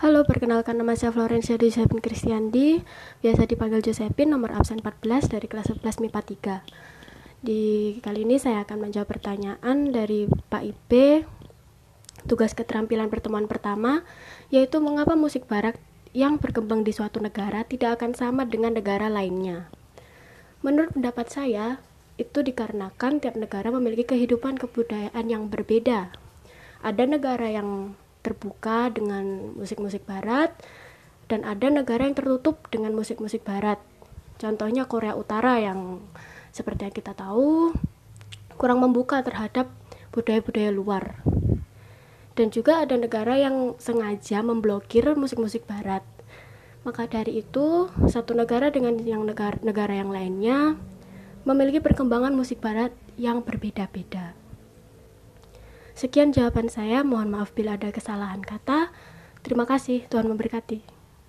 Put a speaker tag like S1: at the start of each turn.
S1: Halo, perkenalkan nama saya Florencia Josephine Kristiandi, biasa dipanggil Josephine, nomor absen 14 dari kelas 11 MIPA 3. Di kali ini saya akan menjawab pertanyaan dari Pak Ipe, tugas keterampilan pertemuan pertama, yaitu mengapa musik barat yang berkembang di suatu negara tidak akan sama dengan negara lainnya. Menurut pendapat saya, itu dikarenakan tiap negara memiliki kehidupan kebudayaan yang berbeda. Ada negara yang terbuka dengan musik-musik barat dan ada negara yang tertutup dengan musik-musik barat. Contohnya Korea Utara yang seperti yang kita tahu kurang membuka terhadap budaya-budaya luar. Dan juga ada negara yang sengaja memblokir musik-musik barat. Maka dari itu, satu negara dengan yang negara, negara yang lainnya memiliki perkembangan musik barat yang berbeda-beda. Sekian jawaban saya, mohon maaf bila ada kesalahan kata. Terima kasih, Tuhan memberkati.